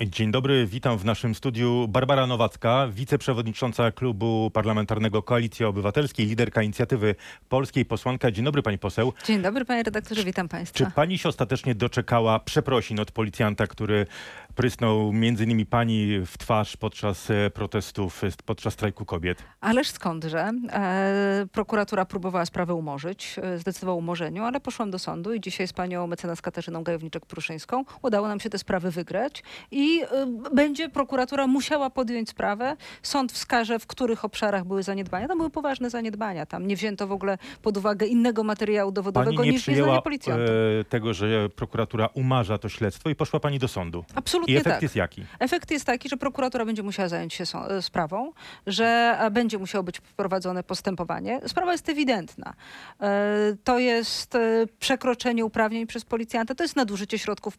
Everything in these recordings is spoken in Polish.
Dzień dobry, witam w naszym studiu Barbara Nowacka, wiceprzewodnicząca klubu parlamentarnego Koalicji Obywatelskiej, liderka inicjatywy polskiej, posłanka. Dzień dobry pani poseł. Dzień dobry panie redaktorze, witam państwa. Czy pani się ostatecznie doczekała przeprosin od policjanta, który prysnął między innymi pani w twarz podczas e, protestów, e, podczas strajku kobiet? Ależ skądże? E, prokuratura próbowała sprawę umorzyć, e, zdecydowała o umorzeniu, ale poszłam do sądu i dzisiaj z panią mecenas Katarzyną Gajowniczek-Pruszyńską udało nam się tę sprawę wygrać i e, będzie prokuratura musiała podjąć sprawę. Sąd wskaże, w których obszarach były zaniedbania. Tam były poważne zaniedbania. Tam nie wzięto w ogóle pod uwagę innego materiału dowodowego Pani nie niż przyjęła nieznanie policjantów. e, tego, że prokuratura umarza to śledztwo i poszła pani do sądu. Absolutnie I efekt tak. jest jaki? Efekt jest taki, że prokuratura będzie musiała zająć się e, sprawą, że e, będzie musiało być prowadzone postępowanie. Sprawa jest ewidentna. E, To jest przekroczenie uprawnień przez policjanta, to jest nadużycie środków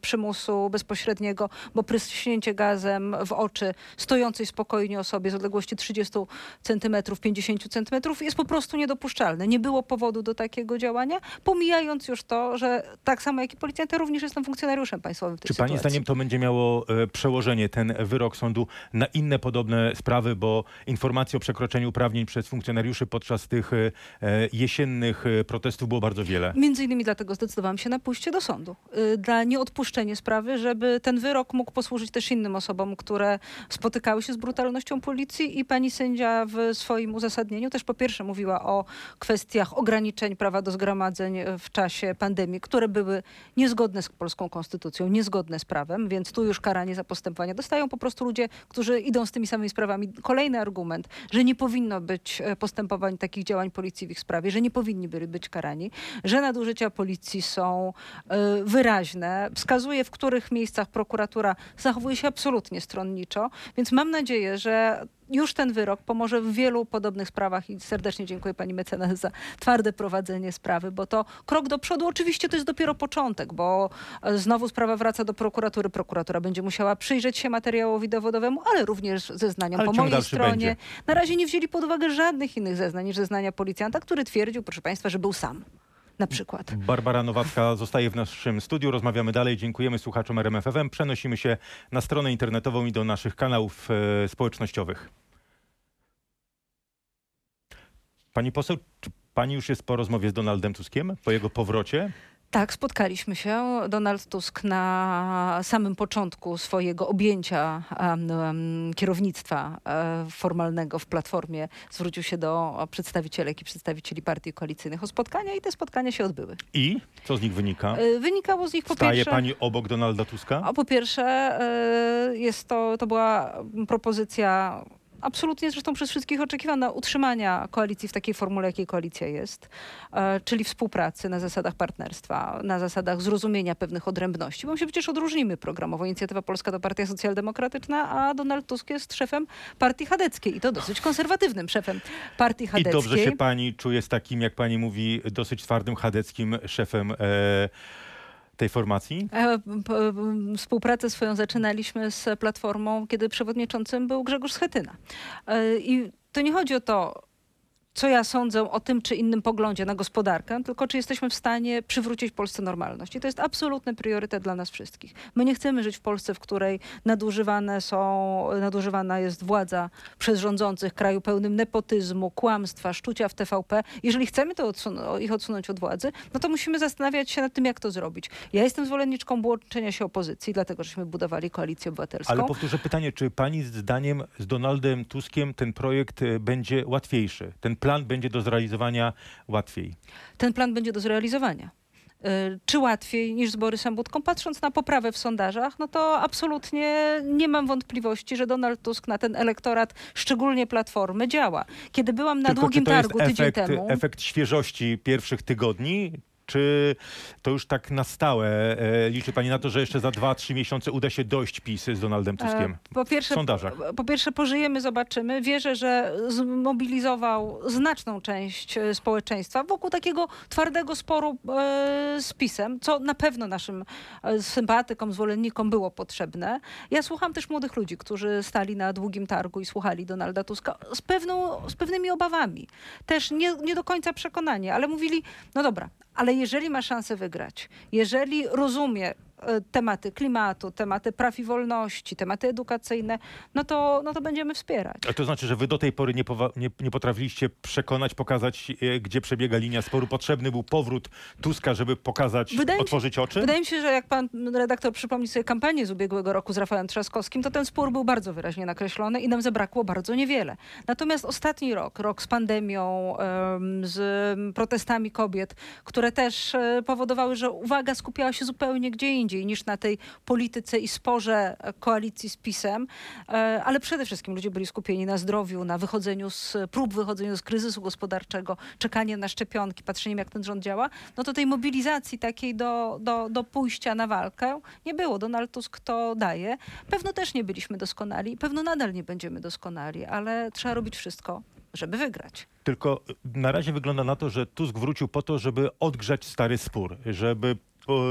przymusu bezpośredniego, bo pryśnięcie gazem w oczy stojącej spokojnie osobie z odległości 30 centymetrów, 50 centymetrów jest po prostu niedopuszczalne. Nie było powodu do takiego działania, pomijając już to, że tak samo jak i policjant, ja również jestem funkcjonariuszem państwowym w tej Czy pani sytuacji. zdaniem to będzie miało e, przełożenie, ten wyrok sądu, na inne podobne sprawy, bo informacji o przekroczeniu uprawnień przez funkcjonariuszy podczas tych e, e, jesiennych protestów było bardzo wiele? Między innymi dlatego zdecydowałam się na pójście do sądu. Dla nieodpuszczenia sprawy, żeby ten wyrok mógł posłużyć też innym osobom, które spotykały się z brutalnością policji i pani sędzia w swoim uzasadnieniu też po pierwsze mówiła o kwestiach ograniczeń prawa do zgromadzeń w czasie pandemii, które były niezgodne z polską konstytucją, niezgodne z prawem, więc tu już karanie za postępowanie dostają po prostu ludzie, którzy idą z tymi samymi sprawami. Kolejny argument, że nie powinno być e, postępowań takich działań policji w ich sprawie, że nie powinni byli być karani, że nadużycia policji są e, wyraźne, wskazuje w których miejscach prokuratura zachowuje się absolutnie stronniczo, więc mam nadzieję, że już ten wyrok pomoże w wielu podobnych sprawach i serdecznie dziękuję pani mecenas za twarde prowadzenie sprawy, bo to krok do przodu. Oczywiście to jest dopiero początek, bo e, znowu sprawa wraca do prokuratury. Prokuratura będzie musiała przyjrzeć się materiałowi dowodowemu, ale również zeznaniom Ale po mojej stronie. będzie. Na razie nie wzięli pod uwagę żadnych innych zeznań niż zeznania policjanta, który twierdził, proszę państwa, że był sam. Na przykład. Barbara Nowacka zostaje w naszym studiu. Rozmawiamy dalej. Dziękujemy słuchaczom RMFFM. Przenosimy się na stronę internetową i do naszych kanałów e, społecznościowych. Pani poseł, czy pani już jest po rozmowie z Donaldem Tuskiem, po jego powrocie? Tak, spotkaliśmy się. Donald Tusk na samym początku swojego objęcia em, kierownictwa e, formalnego w Platformie zwrócił się do przedstawicielek i przedstawicieli partii koalicyjnych o spotkania i te spotkania się odbyły. I co z nich wynika? E, Wynikało z nich po Staje pierwsze... pani obok Donalda Tuska? A po pierwsze, e, jest to, to była propozycja absolutnie zresztą przez wszystkich oczekiwana utrzymania koalicji w takiej formule, jakiej koalicja jest, e, czyli współpracy na zasadach partnerstwa, na zasadach zrozumienia pewnych odrębności. Bo my się przecież odróżnimy programowo. Inicjatywa Polska to partia socjaldemokratyczna, a Donald Tusk jest szefem partii chadeckiej i to dosyć konserwatywnym szefem partii I chadeckiej. dobrze się pani czuje z takim, jak pani mówi, dosyć twardym, chadeckim szefem e, tej formacji? E, Współpracę swoją zaczynaliśmy z Platformą, kiedy przewodniczącym był Grzegorz Schetyna. E, I to nie chodzi o to, co ja sądzę o tym czy innym poglądzie na gospodarkę, tylko czy jesteśmy w stanie przywrócić Polsce normalność. I to jest absolutny priorytet dla nas wszystkich. My nie chcemy żyć w Polsce, w której nadużywane są, nadużywana jest władza przez rządzących kraju pełnym nepotyzmu, kłamstwa, szczucia w TVP. Jeżeli chcemy to odsun- ich odsunąć od władzy, no to musimy zastanawiać się nad tym, jak to zrobić. Ja jestem zwolenniczką łączenia się opozycji, dlatego żeśmy budowali koalicję obywatelską. Ale powtórzę pytanie, czy pani zdaniem z Donaldem Tuskiem ten projekt e, będzie łatwiejszy? Ten plan będzie do zrealizowania łatwiej? ten plan będzie do zrealizowania. Y, Czy łatwiej niż z Borysem Budką? Patrząc na poprawę w sondażach, no to absolutnie nie mam wątpliwości, że Donald Tusk na ten elektorat, szczególnie Platformy, działa. Kiedy byłam na Tylko długim targu tydzień temu... efekt świeżości pierwszych tygodni? Czy to już tak na stałe e, liczy pani na to, że jeszcze za 2-3 miesiące uda się dojść PiS z Donaldem Tuskiem? E, Po pierwsze, w sondażach. po pierwsze, pożyjemy, zobaczymy. Wierzę, że zmobilizował znaczną część e, społeczeństwa wokół takiego twardego sporu z PiSem, co na pewno naszym sympatykom, zwolennikom było potrzebne. Ja słucham też młodych ludzi, którzy stali na długim targu i słuchali Donalda Tuska z, pewną, z pewnymi obawami. Też nie, nie do końca przekonani, ale mówili, no dobra, ale jeżeli ma szansę wygrać, jeżeli rozumie tematy klimatu, tematy praw i wolności, tematy edukacyjne, no to, no to będziemy wspierać. A to znaczy, że wy do tej pory nie, nie, nie potrafiliście przekonać, pokazać, e, gdzie przebiega linia sporu. Potrzebny był powrót Tuska, żeby pokazać, Wydaje mi się- otworzyć oczy? Wydaje mi się, że jak pan redaktor przypomni sobie kampanię z ubiegłego roku z Rafałem Trzaskowskim, to ten spór był bardzo wyraźnie nakreślony i nam zabrakło bardzo niewiele. Natomiast ostatni rok, rok z pandemią, em, z protestami kobiet, które też e, powodowały, że uwaga skupiała się zupełnie gdzie indziej niż na tej polityce i sporze koalicji z PiSem, e, ale przede wszystkim ludzie byli skupieni na zdrowiu, na wychodzeniu z prób wychodzenia z kryzysu gospodarczego, czekanie na szczepionki, patrzeniem jak ten rząd działa, no to tej mobilizacji takiej do, do, do pójścia na walkę nie było. Donald Tusk to daje. Pewno też nie byliśmy doskonali, pewno nadal nie będziemy doskonali, ale trzeba robić wszystko, żeby wygrać. Tylko na razie wygląda na to, że Tusk wrócił po to, żeby odgrzać stary spór, żeby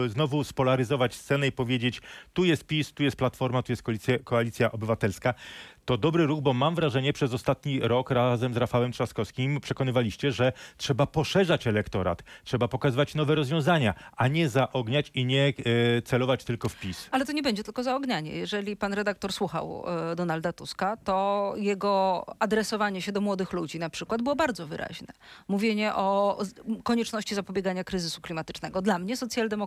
znowu spolaryzować scenę i powiedzieć, tu jest PiS, tu jest Platforma, tu jest koalicja, koalicja Obywatelska. To dobry ruch, bo mam wrażenie, przez ostatni rok razem z Rafałem Trzaskowskim przekonywaliście, że trzeba poszerzać elektorat, trzeba pokazywać nowe rozwiązania, a nie zaogniać i nie e, celować tylko w PiS. Ale to nie będzie tylko zaognianie. Jeżeli pan redaktor słuchał e, Donalda Tuska, to jego adresowanie się do młodych ludzi na przykład było bardzo wyraźne. Mówienie o konieczności zapobiegania kryzysu klimatycznego. Dla mnie,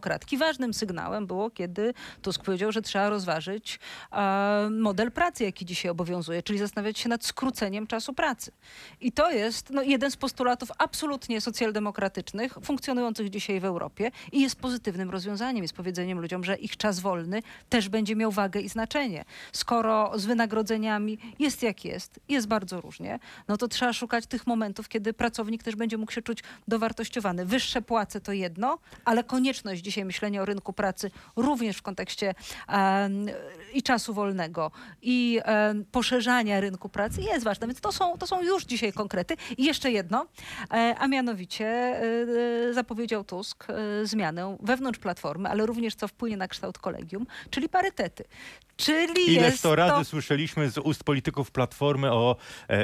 socjaldemokratki, ważnym sygnałem było, kiedy Tusk powiedział, że trzeba rozważyć e, model pracy, jaki dzisiaj obowiązuje, czyli zastanawiać się nad skróceniem czasu pracy. I to jest no, jeden z postulatów absolutnie socjaldemokratycznych, funkcjonujących dzisiaj w Europie i jest pozytywnym rozwiązaniem, jest powiedzeniem ludziom, że ich czas wolny też będzie miał wagę i znaczenie. Skoro z wynagrodzeniami jest jak jest, jest bardzo różnie, no to trzeba szukać tych momentów, kiedy pracownik też będzie mógł się czuć dowartościowany. Wyższe płace to jedno, ale konieczność dzisiaj myślenia o rynku pracy również w kontekście i czasu wolnego i poszerzania rynku pracy jest ważna. Więc to są, to są już dzisiaj konkrety. I jeszcze jedno, e, a mianowicie e, zapowiedział Tusk e, zmianę wewnątrz Platformy, ale również co wpłynie na kształt kolegium, czyli parytety. Czyli Ileż to razy słyszeliśmy z ust polityków Platformy o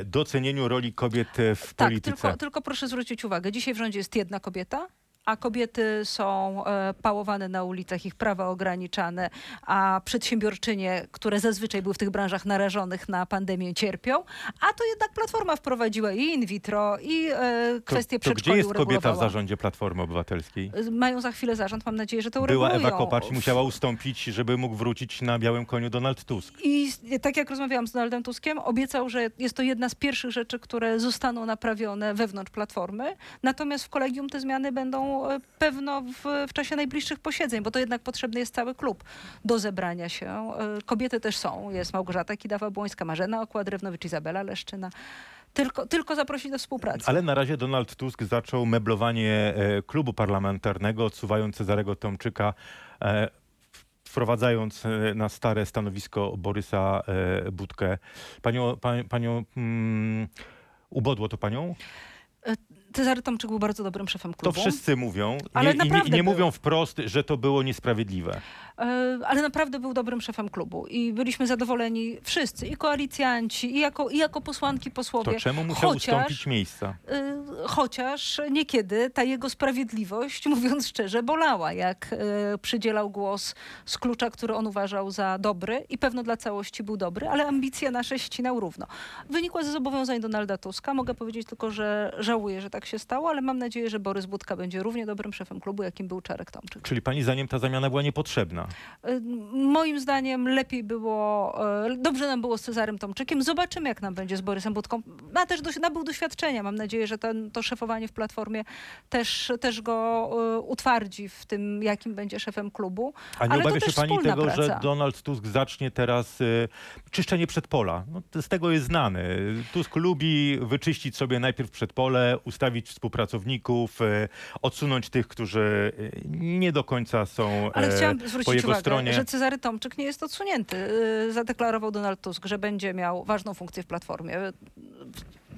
docenieniu roli kobiet w Tak, polityce. tylko, tylko proszę zwrócić uwagę, dzisiaj w rządzie jest jedna kobieta, a kobiety są e, pałowane na ulicach, ich prawa ograniczane, a przedsiębiorczynie, które zazwyczaj były w tych branżach narażonych na pandemię, cierpią, a to jednak Platforma wprowadziła i in vitro, i e, To, kwestie to gdzie przedszkoli jest kobieta w zarządzie Platformy Obywatelskiej? Mają za chwilę zarząd, mam nadzieję, że to Była uregulują. Ewa Kopacz musiała ustąpić, żeby mógł wrócić na białym koniu Donald Tusk. I tak jak rozmawiałam z Donaldem Tuskiem, obiecał, że jest to jedna z pierwszych rzeczy, które zostaną naprawione wewnątrz Platformy. Natomiast w kolegium te zmiany będą e, pewno w, w czasie najbliższych posiedzeń, bo to jednak potrzebny jest cały klub do zebrania się. E, Kobiety też są. Jest Małgorzata Kidawa-Błońska, Marzena Okładrewnowicz, Izabela Leszczyna. Tylko, tylko zaprosić do współpracy. Ale na razie Donald Tusk zaczął meblowanie e, klubu parlamentarnego, odsuwając Cezarego Tomczyka, wprowadzając na stare stanowisko Borysa Budkę. Panią, pa, panią mm, ubodło to panią? Cezary Tomczyk był bardzo dobrym szefem To klubu. wszyscy mówią. Ale nie, i nie, i naprawdę nie był. mówią wprost, że to było niesprawiedliwe. E, ale naprawdę był dobrym szefem klubu i byliśmy zadowoleni wszyscy, i koalicjanci, i jako, i jako posłanki, posłowie. To czemu musiał Chociaż- ustąpić miejsca? Y, Chociaż niekiedy ta jego sprawiedliwość, mówiąc szczerze, bolała, jak y, przydzielał głos z klucza, który on uważał za dobry i pewno dla całości był dobry, ale ambicje nasze ścinał równo. Wynikła ze zobowiązań Donalda Tuska. Mogę powiedzieć tylko, że żałuję, że tak się stało, ale mam nadzieję, że Borys Budka będzie równie dobrym szefem klubu, jakim był Czarek Tomczyk. Czyli pani zdaniem ta zamiana była niepotrzebna? Y, Moim zdaniem lepiej było, y, dobrze nam było z Cezarym Tomczykiem. Zobaczymy, jak nam będzie z Borysem Budką. Ma też doś- nabył doświadczenia. Mam nadzieję, że ten, to szefowanie w Platformie też, też go y, utwardzi w tym, jakim będzie szefem klubu. A nie Ale to obawia się pani tego, że praca. Donald Tusk zacznie teraz y, czyszczenie przedpola? No, z tego jest znany. Tusk lubi wyczyścić sobie najpierw przedpole, ustawić współpracowników, y, odsunąć tych, którzy y, nie do końca są Ale e, chciałam po zwrócić jego uwagę, stronie. że Cezary Tomczyk nie jest odsunięty. Zadeklarował Donald Tusk, że będzie miał ważną funkcję w Platformie.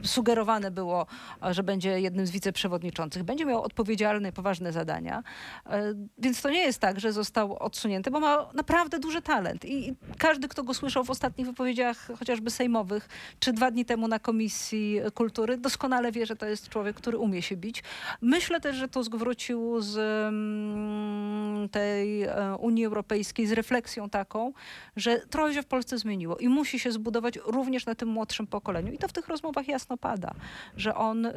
Sugerowane było, e, że będzie jednym z wiceprzewodniczących. Będzie miał odpowiedzialne, poważne zadania. E, Więc to nie jest tak, że został odsunięty, bo ma naprawdę duży talent. I każdy, kto go słyszał w ostatnich wypowiedziach, chociażby sejmowych, czy dwa dni temu na Komisji Kultury, doskonale wie, że to jest człowiek, który umie się bić. Myślę też, że Tusk wrócił z mm, tej e, Unii Europejskiej z refleksją taką, że trochę się w Polsce zmieniło i musi się zbudować również na tym młodszym pokoleniu. I to w tych rozmowach jasno pada, że on y,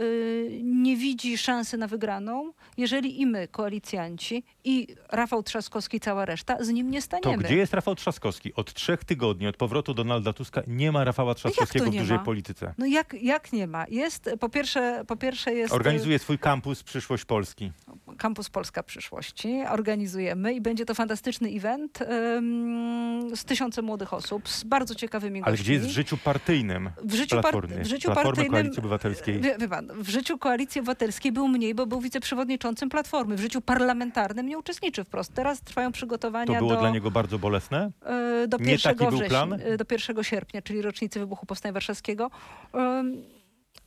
nie widzi szansy na wygraną, jeżeli i my, koalicjanci, i Rafał Trzaskowski, cała reszta, z nim nie To staniemy. gdzie jest Rafał Trzaskowski? Od trzech tygodni, od powrotu Donalda Tuska, nie ma Rafała Trzaskowskiego w nie dużej ma? polityce. No jak, jak nie ma? Jest, po pierwsze, po pierwsze jest... y, Organizuje swój kampus Przyszłość Polski. Kampus Polska Przyszłości. Organizujemy i będzie to fantastyczny event ym, z tysiącem młodych osób, z bardzo ciekawymi Ale gośćmi. gdzie jest w życiu partyjnym W życiu, par- w życiu Platformy partyjnym... Koalicji Obywatelskiej. Wie, wie pan, w życiu Koalicji Obywatelskiej był mniej, bo był wiceprzewodniczącym Platformy. W życiu parlamentarnym nie uczestniczy wprost. Teraz trwają To przygotowania było do, dla niego bardzo bolesne? e, do, Nie 1 taki był plan? e, do 1 sierpnia, czyli rocznicy wybuchu Powstania Warszawskiego.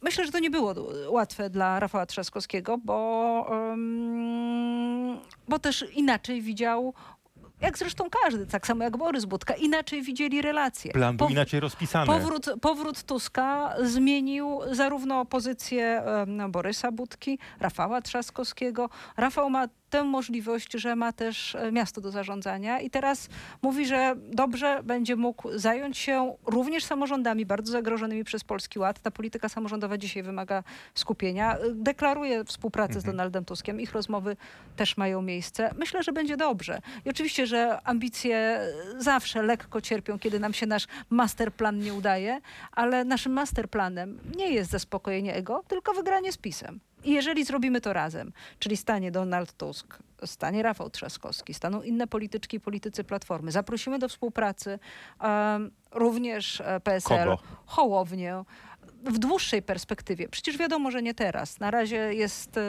Myślę, że to nie było łatwe dla Rafała Trzaskowskiego, bo, bo też inaczej widział, jak zresztą każdy, tak samo jak Borys Budka, inaczej widzieli relacje. Plan był Pow- inaczej rozpisany. Powrót, powrót Tuska zmienił zarówno pozycję Borysa Budki, Rafała Trzaskowskiego. Rafał ma tę możliwość, że ma też e, miasto do zarządzania i teraz mówi, że dobrze będzie mógł zająć się również samorządami bardzo zagrożonymi przez Polski Ład. Ta polityka samorządowa dzisiaj wymaga skupienia. E, Deklaruje współpracę z Mhm. Donaldem Tuskiem. Ich rozmowy też mają miejsce. Myślę, że będzie dobrze. I oczywiście, że ambicje zawsze lekko cierpią, kiedy nam się nasz masterplan nie udaje, ale naszym masterplanem nie jest zaspokojenie ego, tylko wygranie z PiSem. I jeżeli zrobimy to razem, czyli stanie Donald Tusk, stanie Rafał Trzaskowski, staną inne polityczki i politycy Platformy, zaprosimy do współpracy em, również e, PSL, Kogo? Hołownię, w dłuższej perspektywie. Przecież wiadomo, że nie teraz. Na razie jest e,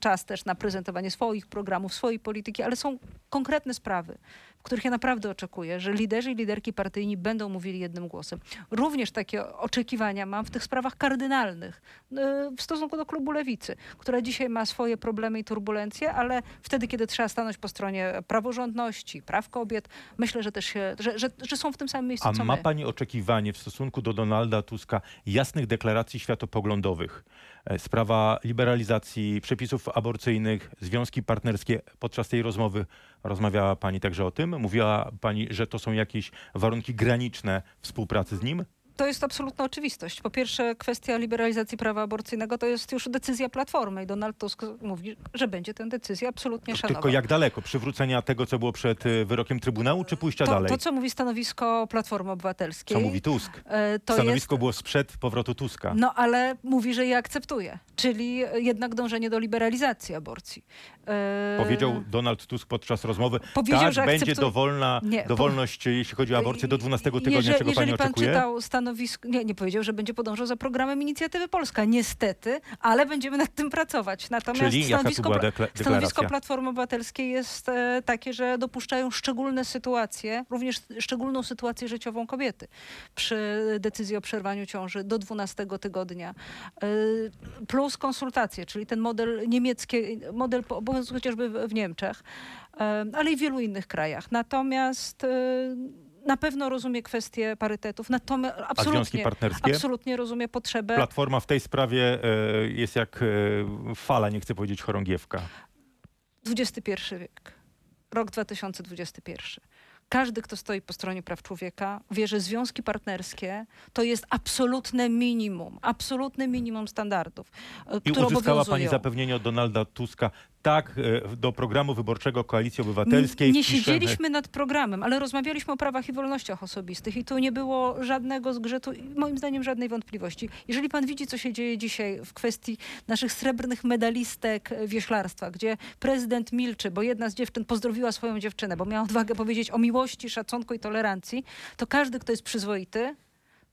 czas też na prezentowanie swoich programów, swojej polityki, ale są konkretne sprawy, w których ja naprawdę oczekuję, że liderzy i liderki partyjni będą mówili jednym głosem. Również takie oczekiwania mam w tych sprawach kardynalnych e, w stosunku do klubu Lewicy, która dzisiaj ma swoje problemy i turbulencje, ale wtedy, kiedy trzeba stanąć po stronie praworządności, praw kobiet, myślę, że też się, że, że, że są w tym samym miejscu, A co ma my. pani oczekiwanie w stosunku do Donalda Tuska jasnych deklaracji światopoglądowych? E, Sprawa liberalizacji przepisów aborcyjnych, związki partnerskie. Podczas tej rozmowy rozmawiała pani także o tym? Mówiła pani, że to są jakieś warunki graniczne współpracy z nim? To jest absolutna oczywistość. Po pierwsze, kwestia liberalizacji prawa aborcyjnego to jest już decyzja Platformy i Donald Tusk mówi, że będzie tę decyzję absolutnie szanował. Tylko jak daleko? Przywrócenia tego, co było przed e, wyrokiem Trybunału, czy pójścia to, dalej? to, co mówi stanowisko Platformy Obywatelskiej. Co mówi Tusk? e, To Stanowisko jest, było sprzed powrotu Tuska. no ale mówi, że je akceptuje. Czyli jednak dążenie do liberalizacji aborcji. E, Powiedział Donald Tusk podczas rozmowy, Powiedział, tak, że będzie akceptuje- dowolna, Nie, po- dowolność, jeśli chodzi o aborcję, do 12 tygodnia, Jeżeli, czego pani jeżeli pan oczekuje? czytał nie, nie powiedział, że będzie podążał za programem Inicjatywy Polska. Niestety, ale będziemy nad tym pracować. Natomiast Czyli stanowisko, stanowisko? Platformy Obywatelskiej jest e, takie, że dopuszczają szczególne sytuacje, również szczególną sytuację życiową kobiety przy decyzji o przerwaniu ciąży do 12 tygodnia. E, plus konsultacje, czyli ten model niemiecki, model obowiązuje chociażby w, w Niemczech, e, ale i w wielu innych krajach. Natomiast e, na pewno rozumie kwestię parytetów, natomiast A związki absolutnie, partnerskie? absolutnie rozumie potrzebę Platforma w tej sprawie e, jest jak e, fala, nie chcę powiedzieć chorągiewka. XXI wiek, rok 2021. Każdy, kto stoi po stronie praw człowieka, wie, że związki partnerskie to jest absolutne minimum, absolutne minimum standardów, e, I które uzyskała obowiązują. pani zapewnienie od Donalda Tuska, tak, e, do programu wyborczego Koalicji Obywatelskiej Nie wpiszemy- siedzieliśmy nad programem, ale rozmawialiśmy o prawach i wolnościach osobistych i tu nie było żadnego zgrzetu i moim zdaniem żadnej wątpliwości. Jeżeli pan widzi, co się dzieje dzisiaj w kwestii naszych srebrnych medalistek wieślarstwa, gdzie prezydent milczy, bo jedna z dziewczyn pozdrowiła swoją dziewczynę, bo miała odwagę powiedzieć o miłości, szacunku i tolerancji, to każdy, kto jest przyzwoity,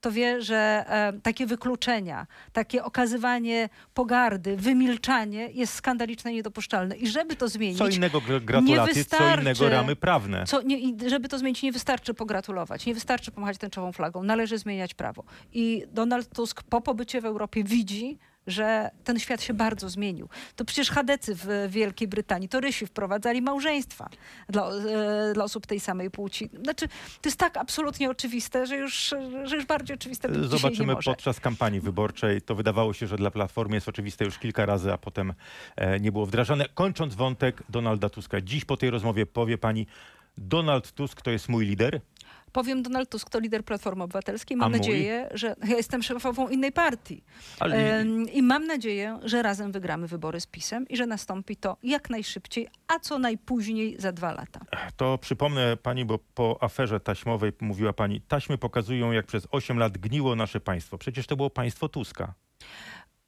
to wie, że e, takie wykluczenia, takie okazywanie pogardy, wymilczanie jest skandaliczne i niedopuszczalne. I żeby to zmienić... Co innego gr- gratulacje, co wystarczy- innego ramy prawne. Co, nie, żeby to zmienić, nie wystarczy pogratulować, nie wystarczy pomachać tęczową flagą, należy zmieniać prawo. I Donald Tusk po pobycie w Europie widzi, że ten świat się bardzo zmienił. To przecież chadecy w Wielkiej Brytanii, to Rysi wprowadzali małżeństwa dla, e, dla osób tej samej płci. Znaczy, to jest tak absolutnie oczywiste, że już, że już bardziej oczywiste być dzisiaj nie Zobaczymy może. podczas kampanii wyborczej. To wydawało się, że dla Platformy jest oczywiste już kilka razy, a potem e, nie było wdrażane. Kończąc wątek Donalda Tuska. Dziś po tej rozmowie powie pani, Donald Tusk to jest mój lider? Powiem, Donald Tusk to lider Platformy Obywatelskiej. A Mam mój? nadzieję, że ja jestem szefową innej partii. Ale I mam nadzieję, że razem wygramy wybory z PiSem i że nastąpi to jak najszybciej, a co najpóźniej za dwa lata. to przypomnę pani, bo po aferze taśmowej mówiła pani, taśmy pokazują, jak przez 8 lat gniło nasze państwo. Przecież to było państwo Tuska.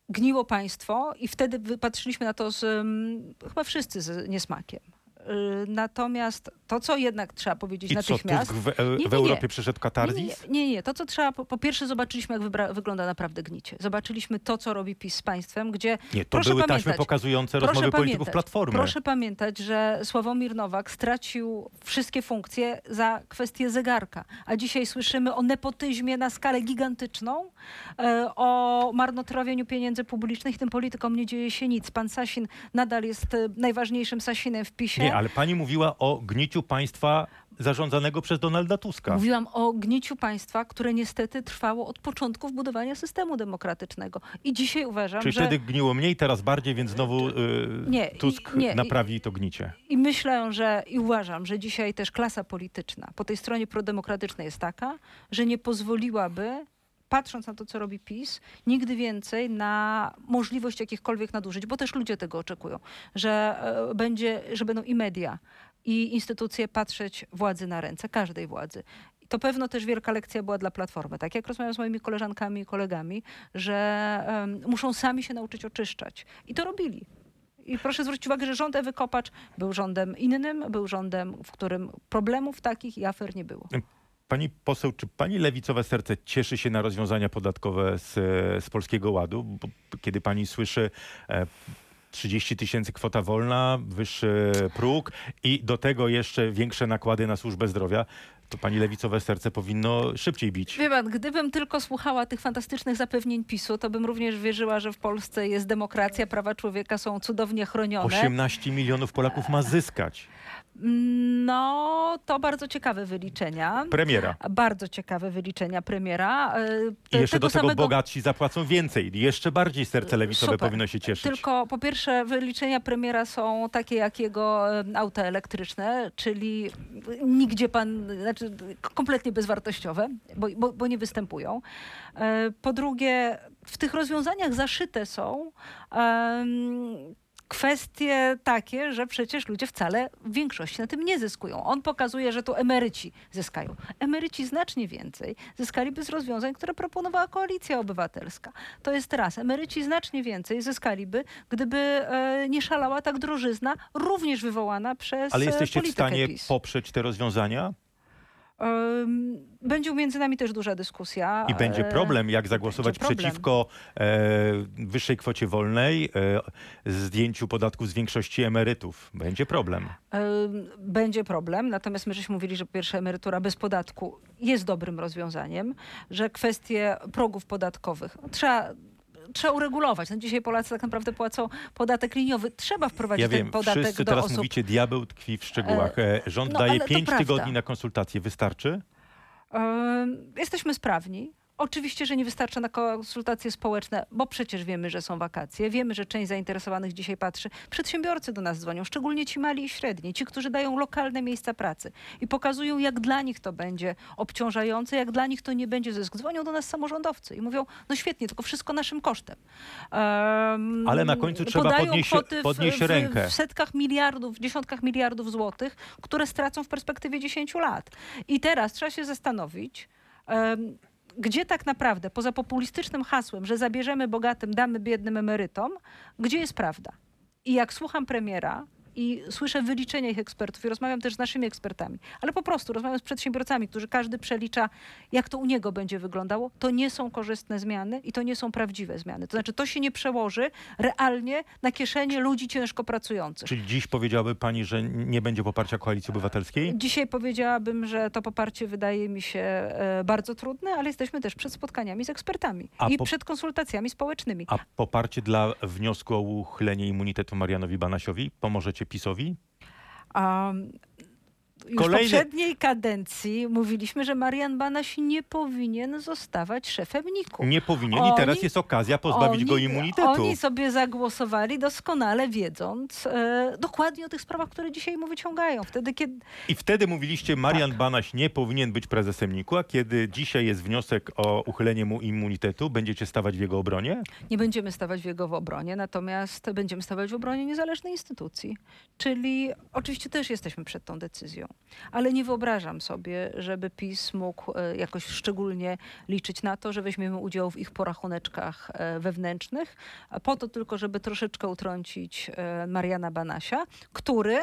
Gniło państwo i wtedy wypatrzyliśmy na to z, mm, chyba wszyscy z niesmakiem. Y, Natomiast to, co jednak trzeba powiedzieć I co, natychmiast... Tusk w, e, nie, w nie. Europie przeszedł Nie, katarzis? nie, nie, nie. To, co trzeba, po, po pierwsze zobaczyliśmy, jak wybra- wygląda naprawdę gnicie. Zobaczyliśmy to, co robi PiS z państwem, gdzie Nie, to były taśmy pamiętać, pokazujące proszę rozmowy polityków Platformy. Proszę pamiętać, że Sławomir Nowak stracił wszystkie funkcje za kwestię zegarka, a dzisiaj słyszymy o nepotyzmie na skalę gigantyczną, e, o marnotrawieniu pieniędzy publicznych. Tym politykom nie dzieje się nic. Pan Sasin nadal jest e, najważniejszym Sasinem w PiSie. Nie, ale pani mówiła o gniciu państwa zarządzanego przez Donalda Tuska. Mówiłam o gniciu państwa, które niestety trwało od początków budowania systemu demokratycznego. I dzisiaj uważam, Czyli że... wtedy gniło mniej, teraz bardziej, więc znowu y, Nie, Tusk nie, naprawi to gnicie. I myślę, że i uważam, że dzisiaj też klasa polityczna po tej stronie prodemokratycznej jest taka, że nie pozwoliłaby, patrząc na to, co robi PiS, nigdy więcej na możliwość jakichkolwiek nadużyć, bo też ludzie tego oczekują, że e, będzie, że będą i media, i instytucje patrzeć władzy na ręce, każdej władzy. To pewno też wielka lekcja była dla Platformy. Tak jak rozmawiam z moimi koleżankami i kolegami, że em, muszą sami się nauczyć oczyszczać. I to robili. I proszę zwrócić uwagę, że rząd Ewy Kopacz był rządem innym, był rządem, w którym problemów takich i afer nie było. Pani poseł, czy pani lewicowe serce cieszy się na rozwiązania podatkowe z, z Polskiego Ładu? Bo, kiedy pani słyszy e, 30 tysięcy kwota wolna, wyższy próg i do tego jeszcze większe nakłady na służbę zdrowia, to pani lewicowe serce powinno szybciej bić. Wie pan, gdybym tylko słuchała tych fantastycznych zapewnień PiSu, to bym również wierzyła, że w Polsce jest demokracja, prawa człowieka są cudownie chronione. 18 milionów Polaków ma zyskać. No, to bardzo ciekawe wyliczenia. Premiera. Bardzo ciekawe wyliczenia premiera. E, I te- jeszcze do tego samego- bogatsi zapłacą więcej. Jeszcze bardziej serce lewicowe Super. powinno się cieszyć. Tylko po pierwsze wyliczenia premiera są takie jak jego em, auta elektryczne, czyli nigdzie pan, znaczy kompletnie bezwartościowe, bo, bo, bo nie występują. E, Po drugie, w tych rozwiązaniach zaszyte są em, kwestie takie, że przecież ludzie wcale w większości na tym nie zyskują. On pokazuje, że tu emeryci zyskają. Emeryci znacznie więcej zyskaliby z rozwiązań, które proponowała Koalicja Obywatelska. To jest raz. Emeryci znacznie więcej zyskaliby, gdyby e, nie szalała tak drożyzna, również wywołana przez Ale e, jesteście w stanie PiS. poprzeć te rozwiązania? Będzie między nami też duża dyskusja. I będzie e, problem, jak zagłosować problem. przeciwko e, wyższej kwocie wolnej, e, zdjęciu podatków z większości emerytów. Będzie problem. Będzie problem, natomiast my żeśmy mówili, że pierwsza emerytura bez podatku jest dobrym rozwiązaniem, że kwestie progów podatkowych trzeba. Trzeba uregulować. No dzisiaj Polacy tak naprawdę płacą podatek liniowy. Trzeba wprowadzić Ja ten wiem, podatek wszyscy do teraz osób. mówicie, diabeł tkwi w szczegółach. E, Rząd no, daje ale to 5 prawda. tygodni na konsultacje. Wystarczy? Ym, Jesteśmy sprawni. Oczywiście, że nie wystarcza na konsultacje społeczne, bo przecież wiemy, że są wakacje. Wiemy, że część zainteresowanych dzisiaj patrzy. Przedsiębiorcy do nas dzwonią, szczególnie ci mali i średni, ci, którzy dają lokalne miejsca pracy i pokazują, jak dla nich to będzie obciążające, jak dla nich to nie będzie zysk. Dzwonią do nas samorządowcy i mówią, no świetnie, tylko wszystko naszym kosztem. Ym, Ale na końcu trzeba podnieść- kwoty w- podnieść w, rękę. W setkach miliardów, w dziesiątkach miliardów złotych, które stracą w perspektywie 10 lat. I teraz trzeba się zastanowić, em, gdzie tak naprawdę, poza populistycznym hasłem, że zabierzemy bogatym, damy biednym emerytom, gdzie jest prawda? I jak słucham premiera i słyszę wyliczenia ich ekspertów i rozmawiam też z naszymi ekspertami, ale po prostu rozmawiam z przedsiębiorcami, którzy każdy przelicza, jak to u niego będzie wyglądało, to nie są korzystne zmiany i to nie są prawdziwe zmiany. To znaczy, to się nie przełoży realnie na kieszenie ludzi ciężko pracujących. Czyli dziś powiedziałaby pani, że nie będzie poparcia Koalicji Obywatelskiej? Dzisiaj powiedziałabym, że to poparcie wydaje mi się e, bardzo trudne, ale jesteśmy też przed spotkaniami z ekspertami A i po- przed konsultacjami społecznymi. A poparcie dla wniosku o uchylenie immunitetu Marianowi Banasiowi pomożecie PiSowi? A już Kolejny- w poprzedniej kadencji mówiliśmy, że Marian Banaś nie powinien zostawać szefem NIK-u. Nie powinien i Oni- teraz jest okazja pozbawić go Oni- immunitetu. Oni sobie zagłosowali doskonale wiedząc e, dokładnie o tych sprawach, które dzisiaj mu wyciągają. Wtedy, kiedy I wtedy mówiliście, Marian Tak. Banaś nie powinien być prezesem NIK-u, a kiedy dzisiaj jest wniosek o uchylenie mu immunitetu, będziecie stawać w jego obronie? nie będziemy stawać w jego obronie, natomiast będziemy stawać w obronie niezależnej instytucji. Czyli oczywiście też jesteśmy przed tą decyzją, ale nie wyobrażam sobie, żeby PiS mógł e, jakoś szczególnie liczyć na to, że weźmiemy udział w ich porachuneczkach e, wewnętrznych, po to tylko, żeby troszeczkę utrącić e, Mariana Banasia, który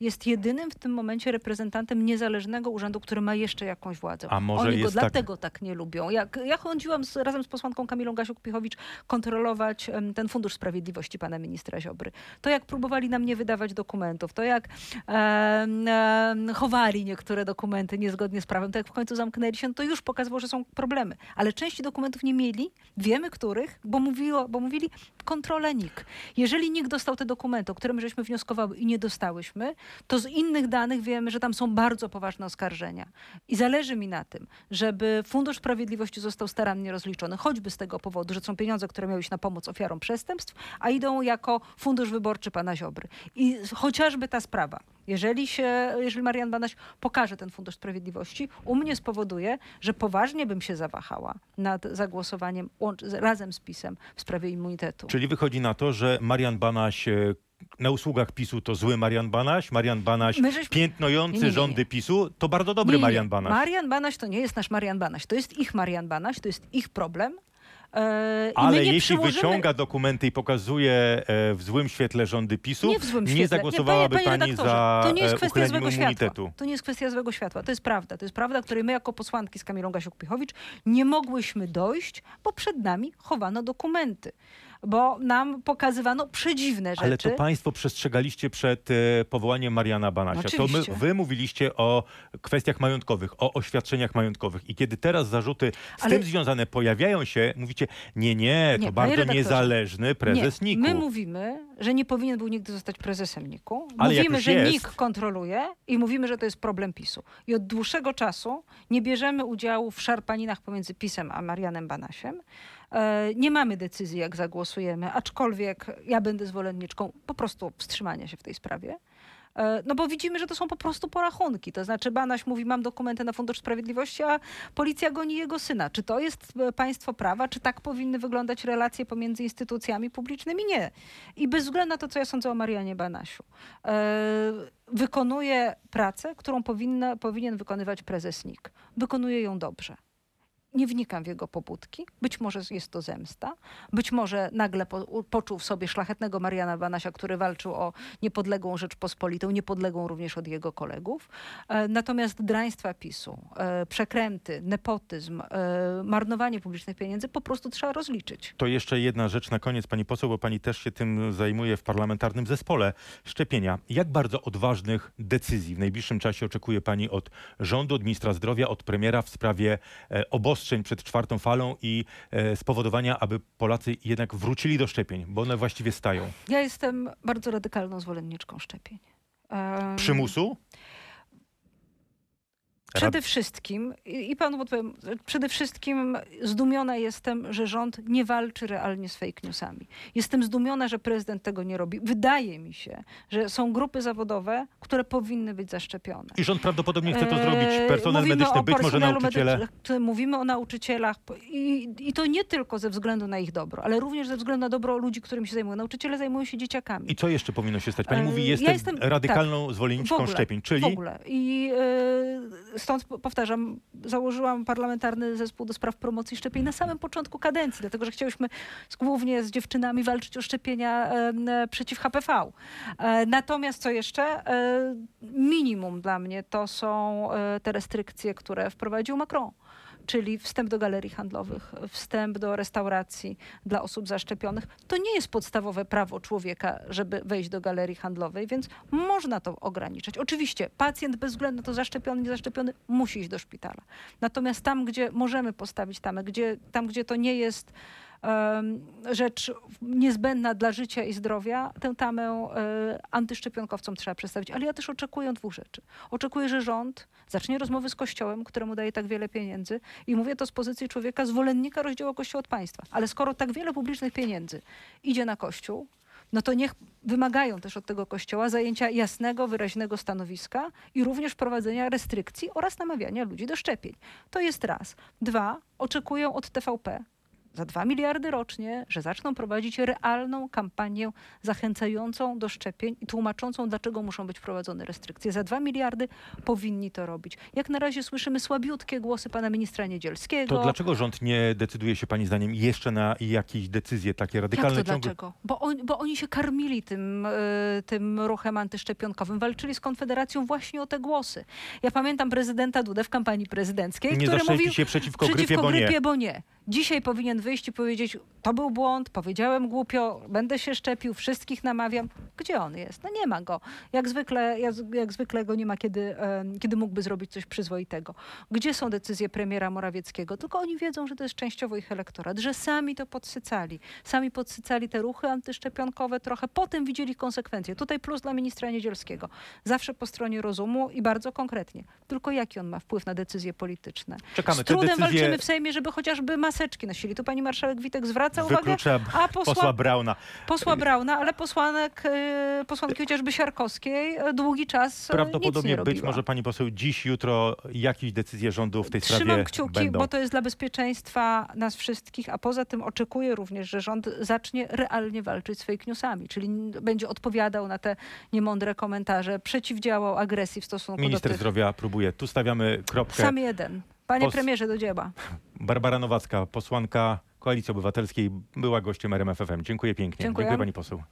jest jedynym w tym momencie reprezentantem niezależnego urzędu, który ma jeszcze jakąś władzę. A może Oni go tak- dlatego tak... nie lubią. Jak ja chodziłam z, razem z posłanką Kamilą Gasiuk-Pichowicz kontrolować em, ten Fundusz Sprawiedliwości pana ministra Ziobry. To jak próbowali nam nie wydawać dokumentów, to jak em, em, chowali niektóre dokumenty niezgodnie z prawem, to jak w końcu zamknęli się, to już pokazywało, że są problemy. Ale części dokumentów nie mieli, wiemy których, bo, mówiło, bo mówili kontrola NIK. Jeżeli NIK dostał te dokumenty, o które my żeśmy wnioskowały i nie dostałyśmy, to z innych danych wiemy, że tam są bardzo poważne oskarżenia. I zależy mi na tym, żeby Fundusz Sprawiedliwości został starannie rozliczony, choćby z tego powodu, że są pieniądze, które miały iść na pomoc ofiarom przestępstw, a idą jako fundusz wyborczy pana Ziobry. I chociażby ta sprawa, jeżeli się, jeżeli Marian Banaś pokaże ten Fundusz Sprawiedliwości, u mnie spowoduje, że poważnie bym się zawahała nad zagłosowaniem razem z PiSem w sprawie immunitetu. Czyli wychodzi na to, że Marian Banaś e, na usługach PiSu to zły Marian Banaś, Marian Banaś My żeśmy- piętnujący Nie, nie, nie, rządy PiSu to bardzo dobry. Marian Banaś. Marian Banaś to nie jest nasz Marian Banaś, to jest ich Marian Banaś, to jest ich problem. My Ale jeśli przyłożymy- wyciąga dokumenty i pokazuje e, w złym świetle rządy PiSu, Nie w złym świetle. zagłosowałaby nie, panie, pani panie za to nie jest e, kwestia złego immunitetu. światła. To nie jest kwestia złego światła. To jest prawda. To jest prawda, której my jako posłanki z Kamilą Gasiuk-Pichowicz nie mogłyśmy dojść, bo przed nami chowano dokumenty. Bo nam pokazywano przedziwne rzeczy. Ale to państwo przestrzegaliście przed e, powołaniem Mariana Banasia. To my, Oczywiście. wy mówiliście o kwestiach majątkowych, o oświadczeniach majątkowych. I kiedy teraz zarzuty z Ale- tym związane pojawiają się, mówicie, nie, nie, to Nie, bardzo niezależny prezes nie, NIK-u. My mówimy, że nie powinien był nigdy zostać prezesem NIK-u. Ale mówimy, że jest- NIK kontroluje i mówimy, że to jest problem PiSu. I od dłuższego czasu nie bierzemy udziału w szarpaninach pomiędzy PiSem a Marianem Banasiem. E, Nie mamy decyzji, jak zagłosujemy, aczkolwiek ja będę zwolenniczką po prostu wstrzymania się w tej sprawie. E, No bo widzimy, że to są po prostu porachunki. To znaczy Banaś mówi, mam dokumenty na Fundusz Sprawiedliwości, a policja goni jego syna. Czy to jest e, państwo prawa? Czy tak powinny wyglądać relacje pomiędzy instytucjami publicznymi? Nie. I bez względu na to, co ja sądzę o Marianie Banasiu. Wykonuje pracę, którą powinna, powinien wykonywać prezes NIK. Wykonuje ją dobrze. Nie wnikam w jego pobudki. Być może jest to zemsta. Być może nagle po, poczuł w sobie szlachetnego Mariana Banasia, który walczył o niepodległą Rzeczpospolitą, niepodległą również od jego kolegów. E, natomiast draństwa PiSu, e, przekręty, nepotyzm, e, marnowanie publicznych pieniędzy po prostu trzeba rozliczyć. To jeszcze jedna rzecz na koniec, pani poseł, bo pani też się tym zajmuje w parlamentarnym zespole szczepienia. Jak bardzo odważnych decyzji w najbliższym czasie oczekuje pani od rządu, od ministra zdrowia, od premiera w sprawie e, obostrzeń przed czwartą falą i e, spowodowania, aby Polacy jednak wrócili do szczepień, bo one właściwie stają. Ja jestem bardzo radykalną zwolenniczką szczepień. Przymusu? Przede wszystkim, i panu odpowiem, przede wszystkim zdumiona jestem, że rząd nie walczy realnie z fake newsami. Jestem zdumiona, że prezydent tego nie robi. Wydaje mi się, że są grupy zawodowe, które powinny być zaszczepione. I rząd prawdopodobnie chce to Eee, zrobić. Personel mówimy medyczny, być może nauczyciele. Mówimy o nauczycielach i, i to nie tylko ze względu na ich dobro, ale również ze względu na dobro ludzi, którymi się zajmują. Nauczyciele zajmują się dzieciakami. I co jeszcze powinno się stać? Pani Eee, mówi, ja jestem, jestem- radykalną W zwolenniczką ogóle, szczepień, W czyli ogóle. I e, stąd powtarzam, założyłam parlamentarny zespół do spraw promocji szczepień na samym początku kadencji, dlatego że chciałyśmy z, głównie z dziewczynami walczyć o szczepienia e, przeciw HPV. E, Natomiast co jeszcze? E, Minimum dla mnie to są e, te restrykcje, które wprowadził Macron. Czyli wstęp do galerii handlowych, wstęp do restauracji dla osób zaszczepionych. To nie jest podstawowe prawo człowieka, żeby wejść do galerii handlowej, więc można to ograniczać. Oczywiście pacjent bez względu na to zaszczepiony, nie zaszczepiony musi iść do szpitala. Natomiast tam, gdzie możemy postawić tamę, gdzie, tam, gdzie to nie jest rzecz niezbędna dla życia i zdrowia, tę tamę e, antyszczepionkowcom trzeba przedstawić. Ale ja też oczekuję dwóch rzeczy. Oczekuję, że rząd zacznie rozmowy z Kościołem, któremu daje tak wiele pieniędzy i mówię to z pozycji człowieka zwolennika rozdziału Kościoła od państwa. Ale skoro tak wiele publicznych pieniędzy idzie na Kościół, no to niech wymagają też od tego kościoła zajęcia jasnego, wyraźnego stanowiska i również prowadzenia restrykcji oraz namawiania ludzi do szczepień. To jest raz. Dwa, oczekują od TVP za 2 miliardy rocznie, że zaczną prowadzić realną kampanię zachęcającą do szczepień i tłumaczącą, dlaczego muszą być wprowadzone restrykcje. Za 2 miliardy powinni to robić. Jak na razie słyszymy słabiutkie głosy pana ministra Niedzielskiego. To dlaczego rząd nie decyduje się pani zdaniem jeszcze na jakieś decyzje takie Jak radykalne? to dlaczego? Bo, on, bo oni się karmili tym, y, tym ruchem antyszczepionkowym. Walczyli z Konfederacją właśnie o te głosy. Ja pamiętam prezydenta Dudę w kampanii prezydenckiej, Nie który mówił się przeciwko, przeciwko grypie, bo nie. grypie, bo nie. Dzisiaj powinien wyjść i powiedzieć, to był błąd, powiedziałem głupio, będę się szczepił, wszystkich namawiam. Gdzie on jest? No nie ma go. Jak zwykle, jak, jak zwykle go nie ma, kiedy, kiedy mógłby zrobić coś przyzwoitego. Gdzie są decyzje premiera Morawieckiego? Tylko oni wiedzą, że to jest częściowo ich elektorat, że sami to podsycali. Sami podsycali te ruchy antyszczepionkowe trochę, potem widzieli konsekwencje. Tutaj plus dla ministra Niedzielskiego. Zawsze po stronie rozumu i bardzo konkretnie. Tylko jaki on ma wpływ na decyzje polityczne? Czekamy. Z trudem decyzje walczymy w Sejmie, żeby chociażby maseczki nosili. Tu pani marszałek Witek zwraca uwagę, wyklucza a posła posła, Brauna. posła Brauna, ale posłanek, y, posłanki chociażby Siarkowskiej y, długi czas y, Prawdopodobnie być robiła. może pani poseł dziś, jutro jakieś decyzje rządu w tej sprawie Trzymam kciuki, będą. bo to jest dla bezpieczeństwa nas wszystkich, a poza tym oczekuję również, że rząd zacznie realnie walczyć z fake newsami, czyli będzie odpowiadał na te niemądre komentarze, przeciwdziałał agresji w stosunku Minister do tych. zdrowia próbuje. Tu stawiamy kropkę. Sam jeden. Panie Pos- premierze, do dzieła. Barbara Nowacka, posłanka Koalicji Obywatelskiej, była gościem RMF FM. Dziękuję pięknie. Dziękuję. Dziękuję pani poseł.